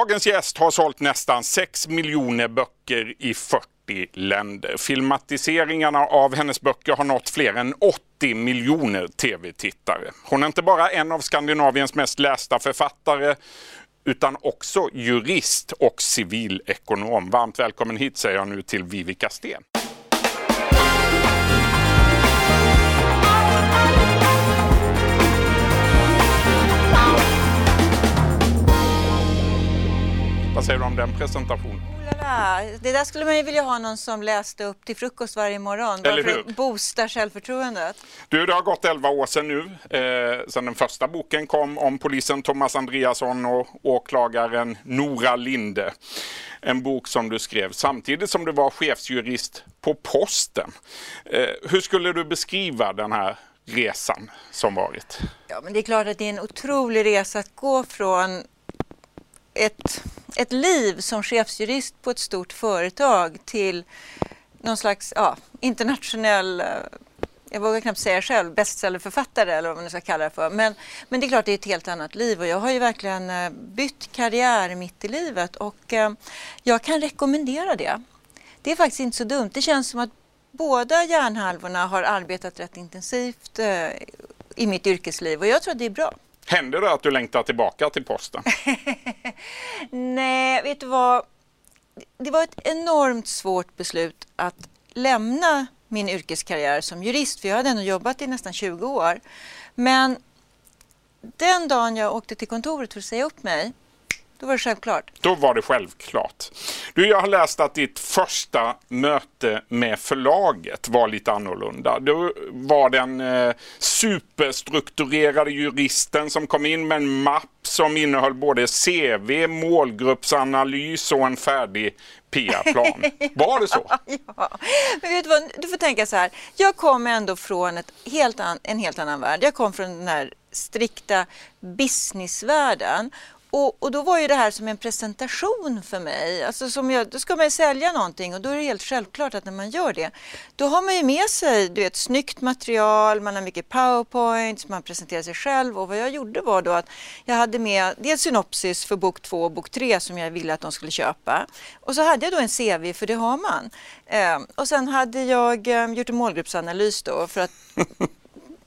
Dagens gäst har sålt nästan 6 miljoner böcker i 40 länder. Filmatiseringarna av hennes böcker har nått fler än 80 miljoner tv-tittare. Hon är inte bara en av Skandinaviens mest lästa författare utan också jurist och civilekonom. Varmt välkommen hit säger jag nu till Vivica Sten. Vad säger du om den presentationen? Det där skulle man ju vilja ha någon som läste upp till frukost varje morgon. Eller för hur? att boosta självförtroendet. Du, det har gått 11 år sedan nu, eh, sedan den första boken kom om polisen Thomas Andreasson och åklagaren Nora Linde. En bok som du skrev samtidigt som du var chefsjurist på Posten. Eh, hur skulle du beskriva den här resan som varit? Ja, men det är klart att det är en otrolig resa att gå från ett, ett liv som chefsjurist på ett stort företag till någon slags ja, internationell, eh, jag vågar knappt säga själv, bestsellerförfattare eller vad man nu ska kalla det för. Men, men det är klart det är ett helt annat liv och jag har ju verkligen eh, bytt karriär mitt i livet och eh, jag kan rekommendera det. Det är faktiskt inte så dumt. Det känns som att båda hjärnhalvorna har arbetat rätt intensivt i mitt yrkesliv och jag tror att det är bra. Händer det att du längtar tillbaka till Posten? Nej, vet du vad? Det var ett enormt svårt beslut att lämna min yrkeskarriär som jurist, för jag hade ändå jobbat i nästan 20 år. Men den dagen jag åkte till kontoret för att säga upp mig, då var det självklart. Då var det självklart. Du, jag har läst att ditt första möte med förlaget var lite annorlunda. Du var den eh, superstrukturerade juristen som kom in med en mapp som innehöll både CV, målgruppsanalys och en färdig PR-plan. Var det så? Ja, men vet du vad, du får tänka så här. Jag kom ändå från ett helt an, en helt annan värld. Jag kom från den här strikta businessvärlden och, och, då var ju det här som en presentation för mig. Alltså som jag, då ska man ju sälja någonting och då är det helt självklart att när man gör det, då har man ju med sig du vet, snyggt material, man har mycket powerpoints, man presenterar sig själv och vad jag gjorde var då att jag hade med dels synopsis för bok två och bok tre som jag ville att de skulle köpa. Och så hade jag då en CV, för det har man. Eh, och sen hade jag eh, gjort en målgruppsanalys då för att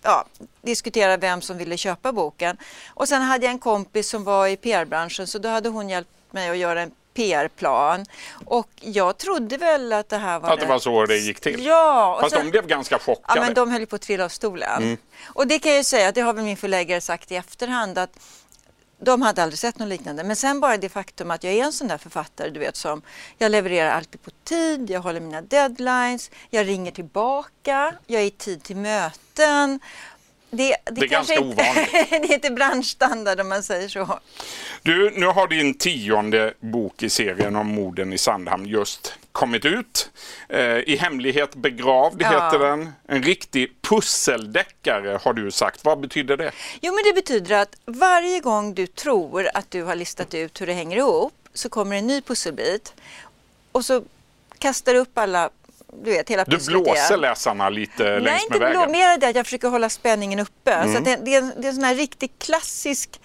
ja, diskutera vem som ville köpa boken. Och sen hade jag en kompis som var i PR-branschen så då hade hon hjälpt mig att göra en PR-plan. Och jag trodde väl att det här var... Att det var så det gick till? Ja. Fast sen- de blev ganska chockade. Ja, men de höll på att trilla av stolen. Och det kan jag ju säga, det har väl min förläggare sagt i efterhand att de hade aldrig sett något liknande. Men sen bara det faktum att jag är en sån där författare, du vet som jag levererar alltid på tid, jag håller mina deadlines, jag ringer tillbaka, jag är i tid till möten. Det, det, Det är kanske ganska inte, ovanligt. det är inte branschstandard om man säger så. Du, nu har din tionde bok i serien om morden i Sandhamn just kommit ut. Eh, I hemlighet begravd Ja. heter den. En riktig pusseldeckare har du sagt. Vad betyder det? Jo, men det betyder att varje gång du tror att du har listat ut hur det hänger ihop så kommer en ny pusselbit och så kastar du upp alla, du vet, hela Du blåser läsarna lite Nej, längs inte med blå, vägen. mer det att jag försöker hålla spänningen uppe. Mm. Så det, det, är en, det är en sån här riktigt klassisk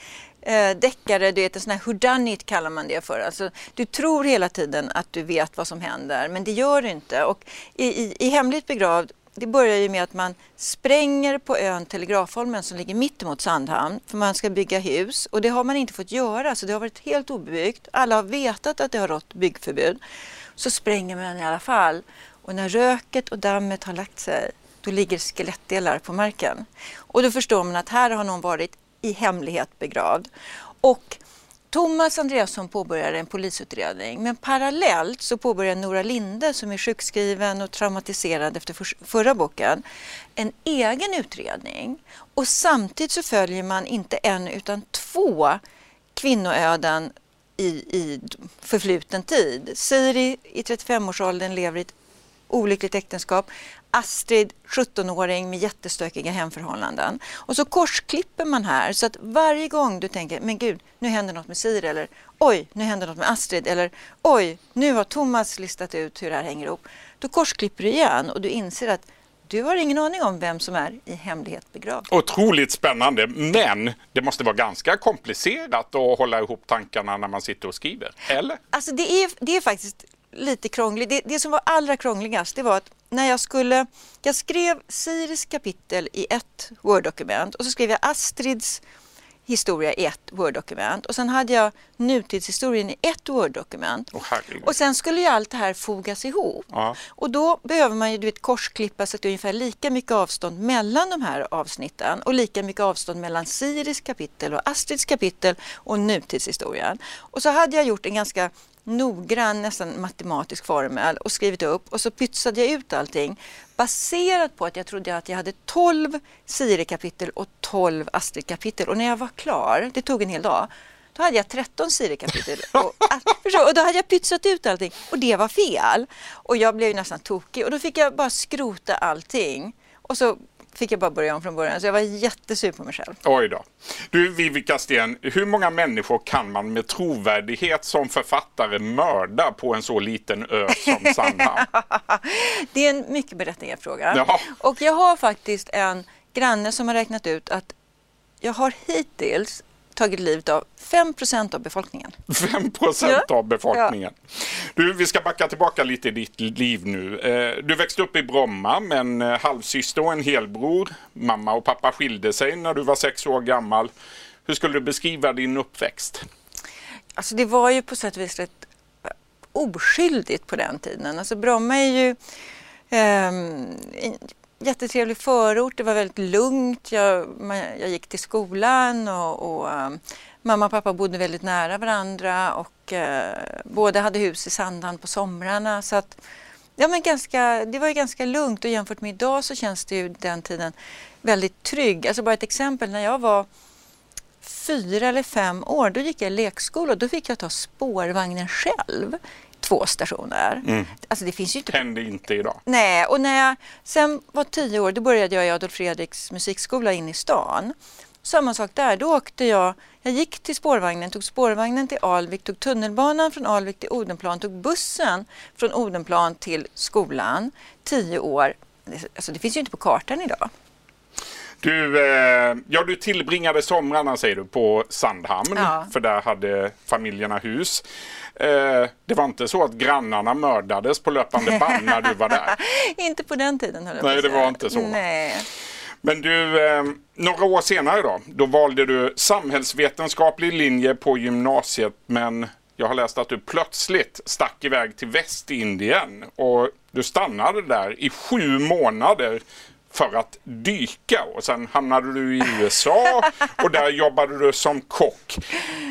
eh, deckare, du vet, en sån här hurdanit kallar man det för. Alltså, du tror hela tiden att du vet vad som händer, men det gör du inte. Och i, i, i Hemligt begravd, det börjar ju med att man spränger på ön Telegrafholmen som ligger mitt emot Sandhamn, för man ska bygga hus. Och det har man inte fått göra, så det har varit helt obebyggt. Alla har vetat att det har rått byggförbud. Så spränger man i alla fall. Och när röket och dammet har lagt sig, då ligger skelettdelar på marken. Och då förstår man att här har någon varit i hemlighet begravd. Och Thomas Andreasson påbörjade en polisutredning men parallellt så påbörjar Nora Linde som är sjukskriven och traumatiserad efter för, förra boken en egen utredning. Och samtidigt så följer man inte en utan två kvinnoöden i, i förfluten tid. Siri i 35-årsåldern lever i ett olyckligt äktenskap. Astrid, 17-åring med jättestökiga hemförhållanden. Och så korsklipper man här så att varje gång du tänker, men gud, nu händer något med Siri eller oj, nu händer något med Astrid eller oj, nu har Thomas listat ut hur det här hänger ihop. Då korsklipper du igen och du inser att Du har ingen aning om vem som är i hemlighet begravd. Otroligt spännande, men det måste vara ganska komplicerat att hålla ihop tankarna när man sitter och skriver, eller? Alltså det är, det är faktiskt lite krångligt. Det, det som var allra krångligast det var att när jag skulle, jag skrev Siris kapitel i ett Word-dokument och så skrev jag Astrids historia i ett Word-dokument och sen hade jag nutidshistorien i ett Word-dokument. Oh, och sen skulle ju allt det här fogas ihop. Ja. Och då behöver man ju du vet, korsklippa så att det är ungefär lika mycket avstånd mellan de här avsnitten och lika mycket avstånd mellan Siris kapitel och Astrids kapitel och nutidshistorien. Och så hade jag gjort en ganska noggrann, nästan matematisk formel och skrivit upp. Och så pytsade jag ut allting baserat på att jag trodde att jag hade 12 Siri-kapitel och 12 Astrid-kapitel. Och när jag var klar, det tog en hel dag, då hade jag 13 Siri-kapitel och, och då hade jag pytsat ut allting. Och det var fel. Och jag blev nästan tokig. Och då fick jag bara skrota allting. Och så fick jag bara börja om från början. Så jag var jättesur på mig själv. Oj då. Du Vivica Sten, hur många människor kan man med trovärdighet som författare mörda på en så liten ö som Sandhamn? det är en mycket berättigad fråga. Ja. Och jag har faktiskt en granne som har räknat ut att jag har hittills tagit livet av 5% av befolkningen. 5 ja. av befolkningen. Ja. Du, vi ska backa tillbaka lite i ditt liv nu. Eh, du växte upp i Bromma med en eh, halvsyster och en helbror. Mamma och pappa skilde sig när du var sex år gammal. Hur skulle du beskriva din uppväxt? Alltså det var ju på sätt och vis rätt oskyldigt på den tiden. Alltså Bromma är ju um, jättetrevlig förort, det var väldigt lugnt. Jag, jag gick till skolan och, och um, mamma och pappa bodde väldigt nära varandra och uh, båda hade hus i Sandhamn på somrarna. Så att, ja, men ganska, det var ju ganska lugnt och jämfört med idag så känns det ju den tiden väldigt trygg. Alltså bara ett exempel, när jag var fyra eller fem år, då gick jag i lekskola och då fick jag ta spårvagnen själv två stationer. Mm. Alltså det finns ju inte... Hände inte idag. Nej, och när jag sen var tio år då började jag i Adolf Fredriks musikskola in i stan. Samma sak där, då åkte jag, jag gick till spårvagnen, tog spårvagnen till Alvik, tog tunnelbanan från Alvik till Odenplan, tog bussen från Odenplan till skolan. Tio år, alltså det finns ju inte på kartan idag. Du, eh, ja, du tillbringade somrarna säger du på Sandhamn, ja. för där hade familjerna hus. Eh, det var inte så att grannarna mördades på löpande band när du var där? inte på den tiden höll jag Nej, det var inte så. Nej. Men du, eh, några år senare då, då valde du samhällsvetenskaplig linje på gymnasiet men jag har läst att du plötsligt stack iväg till Västindien och du stannade där i sju månader för att dyka och sen hamnade du i USA och där jobbade du som kock.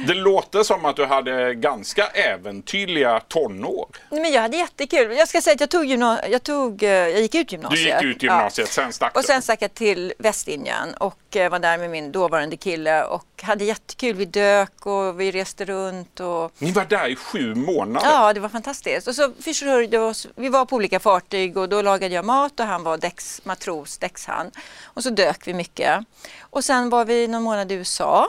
Det låter som att du hade ganska äventyrliga tonår. Men jag hade jättekul. Jag ska säga att jag, tog jag, tog, eh, jag gick ut gymnasiet. Du gick ut gymnasiet, ja. sen stack du. Och sen stack jag till Västindien och eh, var där med min dåvarande kille och hade jättekul. Vi dök och vi reste runt. Och... Ni var där i sju månader? Ja, det var fantastiskt. Och så försörjde oss. Vi var på olika fartyg och då lagade jag mat och han var däcksmatros, däckshand. Och så dök vi mycket. Och sen var vi någon månad i USA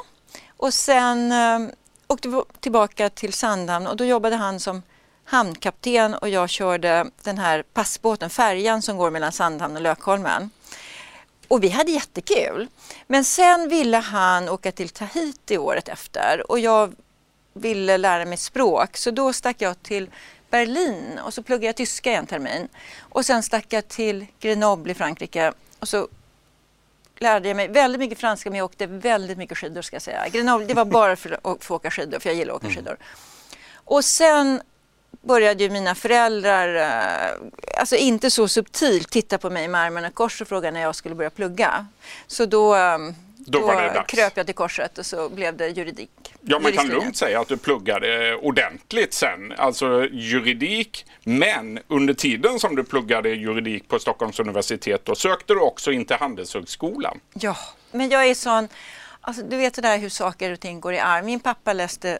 och sen eh, åkte vi tillbaka till Sandhamn och då jobbade han som hamnkapten och jag körde den här passbåten, färjan som går mellan Sandhamn och Lökholmen. Och vi hade jättekul. Men sen ville han åka till Tahiti året efter och jag ville lära mig språk så då stack jag till Berlin och så pluggade jag tyska en termin. Och sen stack jag till Grenoble i Frankrike och så lärde jag mig väldigt mycket franska men jag åkte väldigt mycket skidor ska jag säga. Grenoble, det var bara för att få åka skidor för jag gillar att åka mm. skidor. Och sen började ju mina föräldrar, eh, alltså inte så subtilt, titta på mig med armarna kors och fråga när jag skulle börja plugga. Så då, ehm, då, då kröp jag till korset och så blev det juridik. Ja, man kan lugnt säga att du pluggade ordentligt sen, alltså juridik. Men under tiden som du pluggade juridik på Stockholms universitet, då sökte du också in till Handelshögskolan. Ja, men jag är sån, alltså, du vet det där hur saker och ting går i arv. Min pappa läste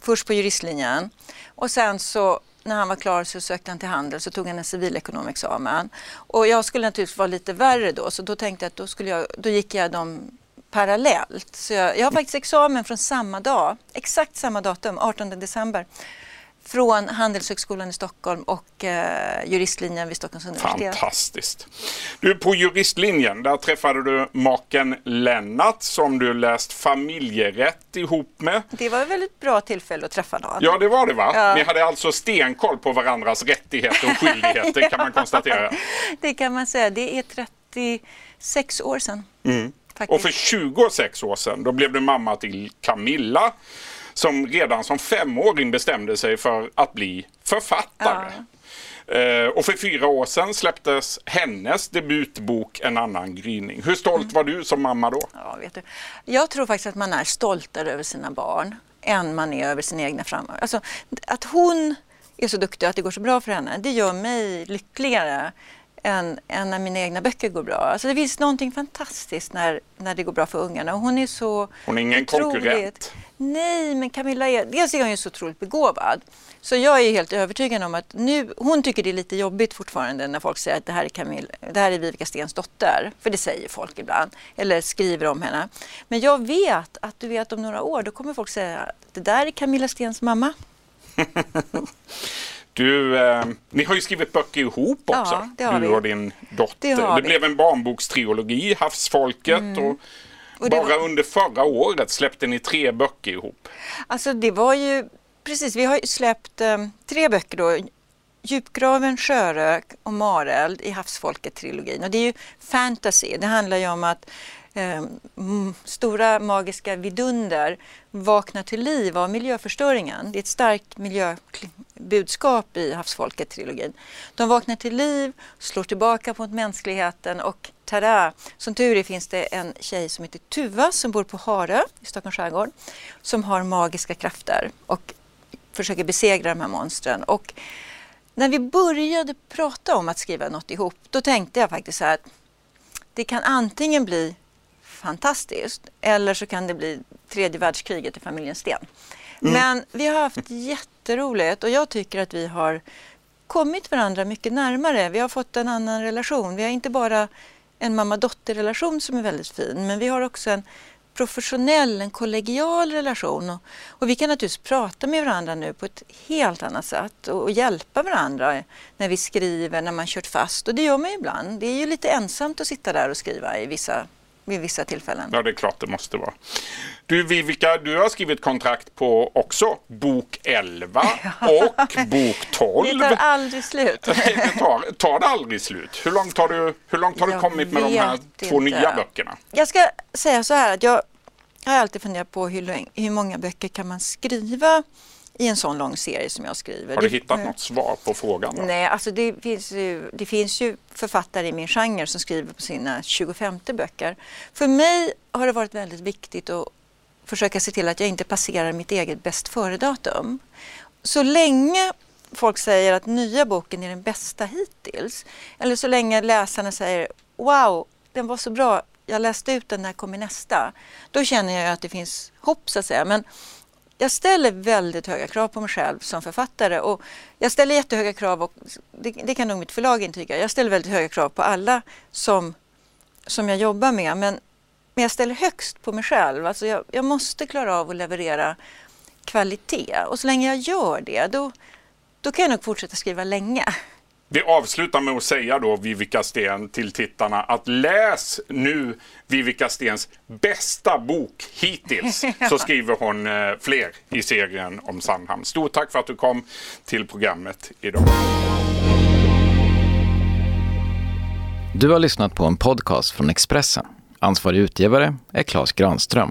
först på juristlinjen och sen så när han var klar så sökte han till handel så tog han en civilekonomexamen. Och jag skulle naturligtvis vara lite värre då så då tänkte jag att då, skulle jag, då gick jag de parallellt. Så jag, jag har faktiskt examen från samma dag, exakt samma datum, 18 december från Handelshögskolan i Stockholm och eh, juristlinjen vid Stockholms universitet. Fantastiskt. Du, på juristlinjen, där träffade du maken Lennart som du läst familjerätt ihop med. Det var ett väldigt bra tillfälle att träffa någon. Ja, det var det va? Ja. Ni hade alltså stenkoll på varandras rättigheter och skyldigheter kan man konstatera. Det kan man säga. Det är 36 år sedan. Mm. Faktiskt. Och för 26 år sedan då blev du mamma till Camilla som redan som femåring bestämde sig för att bli författare. Eh, Och för fyra år sedan släpptes hennes debutbok En annan gryning. Hur stolt Mm. var du som mamma då? Ja, vet du. Jag tror faktiskt att man är stoltare över sina barn än man är över sina egna framgångar. Alltså, att hon är så duktig och att det går så bra för henne, det gör mig lyckligare än, än när mina egna böcker går bra. Alltså, det finns någonting fantastiskt när, när det går bra för ungarna. Och hon är så Hon är ingen otroligt- konkurrent. Nej, men Camilla är, dels är hon ju så otroligt begåvad. Så jag är helt övertygad om att nu, hon tycker det är lite jobbigt fortfarande när folk säger att det här är, Camilla, det här är Vivica Stens dotter. För det säger folk ibland. Eller skriver om henne. Men jag vet att du vet om några år då kommer folk säga att det där är Camilla Stens mamma. Du, eh, ni har ju skrivit böcker ihop Ja, också. det har du vi. och din dotter. Det vi. blev en barnbokstrilogi, Havsfolket. Och, Mm. Och det bara var- under förra året släppte ni tre böcker ihop. Alltså det var ju, precis, vi har ju släppt eh, tre böcker då. Djupgraven, Sjörök och Mareld i Havsfolket-trilogin. Och det är ju fantasy. Det handlar ju om att eh, mm, stora magiska vidunder vaknar till liv av miljöförstöringen. Det är ett starkt miljöbudskap i Havsfolket-trilogin. De vaknar till liv, slår tillbaka mot mänskligheten och tada! Som tur är finns det en tjej som heter Tuva som bor på Harö i Stockholms skärgård som har magiska krafter och försöker besegra de här monstren. Och när vi började prata om att skriva något ihop, då tänkte jag faktiskt så här att det kan antingen bli fantastiskt eller så kan det bli tredje världskriget i familjen Sten. Men vi har haft jätteroligt och jag tycker att vi har kommit varandra mycket närmare. Vi har fått en annan relation. Vi har inte bara en mamma-dotter-relation som är väldigt fin, men vi har också en professionell, en kollegial relation. Och, och vi kan naturligtvis prata med varandra nu på ett helt annat sätt och, och hjälpa varandra när vi skriver, när man kört fast. Och det gör man ju ibland. Det är ju lite ensamt att sitta där och skriva i vissa, vid vissa tillfällen. Ja, det är klart det måste vara. Du Vivica, du har skrivit kontrakt på också bok 11 och bok 12. Det tar aldrig slut. det tar, tar det aldrig slut? Hur långt har du, hur långt har du kommit med de här två inte. nya böckerna? Jag ska säga så här att jag har alltid funderat på hur, hur många böcker kan man skriva i en sån lång serie som jag skriver. Har du Det- hittat något svar på frågan? Då? Nej, alltså det finns, ju, det finns ju författare i min genre som skriver på sina 25 böcker. För mig har det varit väldigt viktigt att försöka se till att jag inte passerar mitt eget bäst före-datum. Så länge folk säger att nya boken är den bästa hittills, eller så länge läsarna säger wow, den var så bra, jag läste ut den, när kommer nästa? Då känner jag att det finns hopp så att säga. Men jag ställer väldigt höga krav på mig själv som författare och jag ställer jättehöga krav och det, det kan nog mitt förlag intyga. Jag ställer väldigt höga krav på alla som, som jag jobbar med men, men jag ställer högst på mig själv. Alltså jag, jag måste klara av att leverera kvalitet och så länge jag gör det då, då kan jag nog fortsätta skriva länge. Vi avslutar med att säga då Vivica Sten till tittarna att läs nu Vivica Stens bästa bok hittills så skriver hon eh, fler i serien om Sandhamn. Stort tack för att du kom till programmet idag. Du har lyssnat på en podcast från Expressen. Ansvarig utgivare är Klas Granström.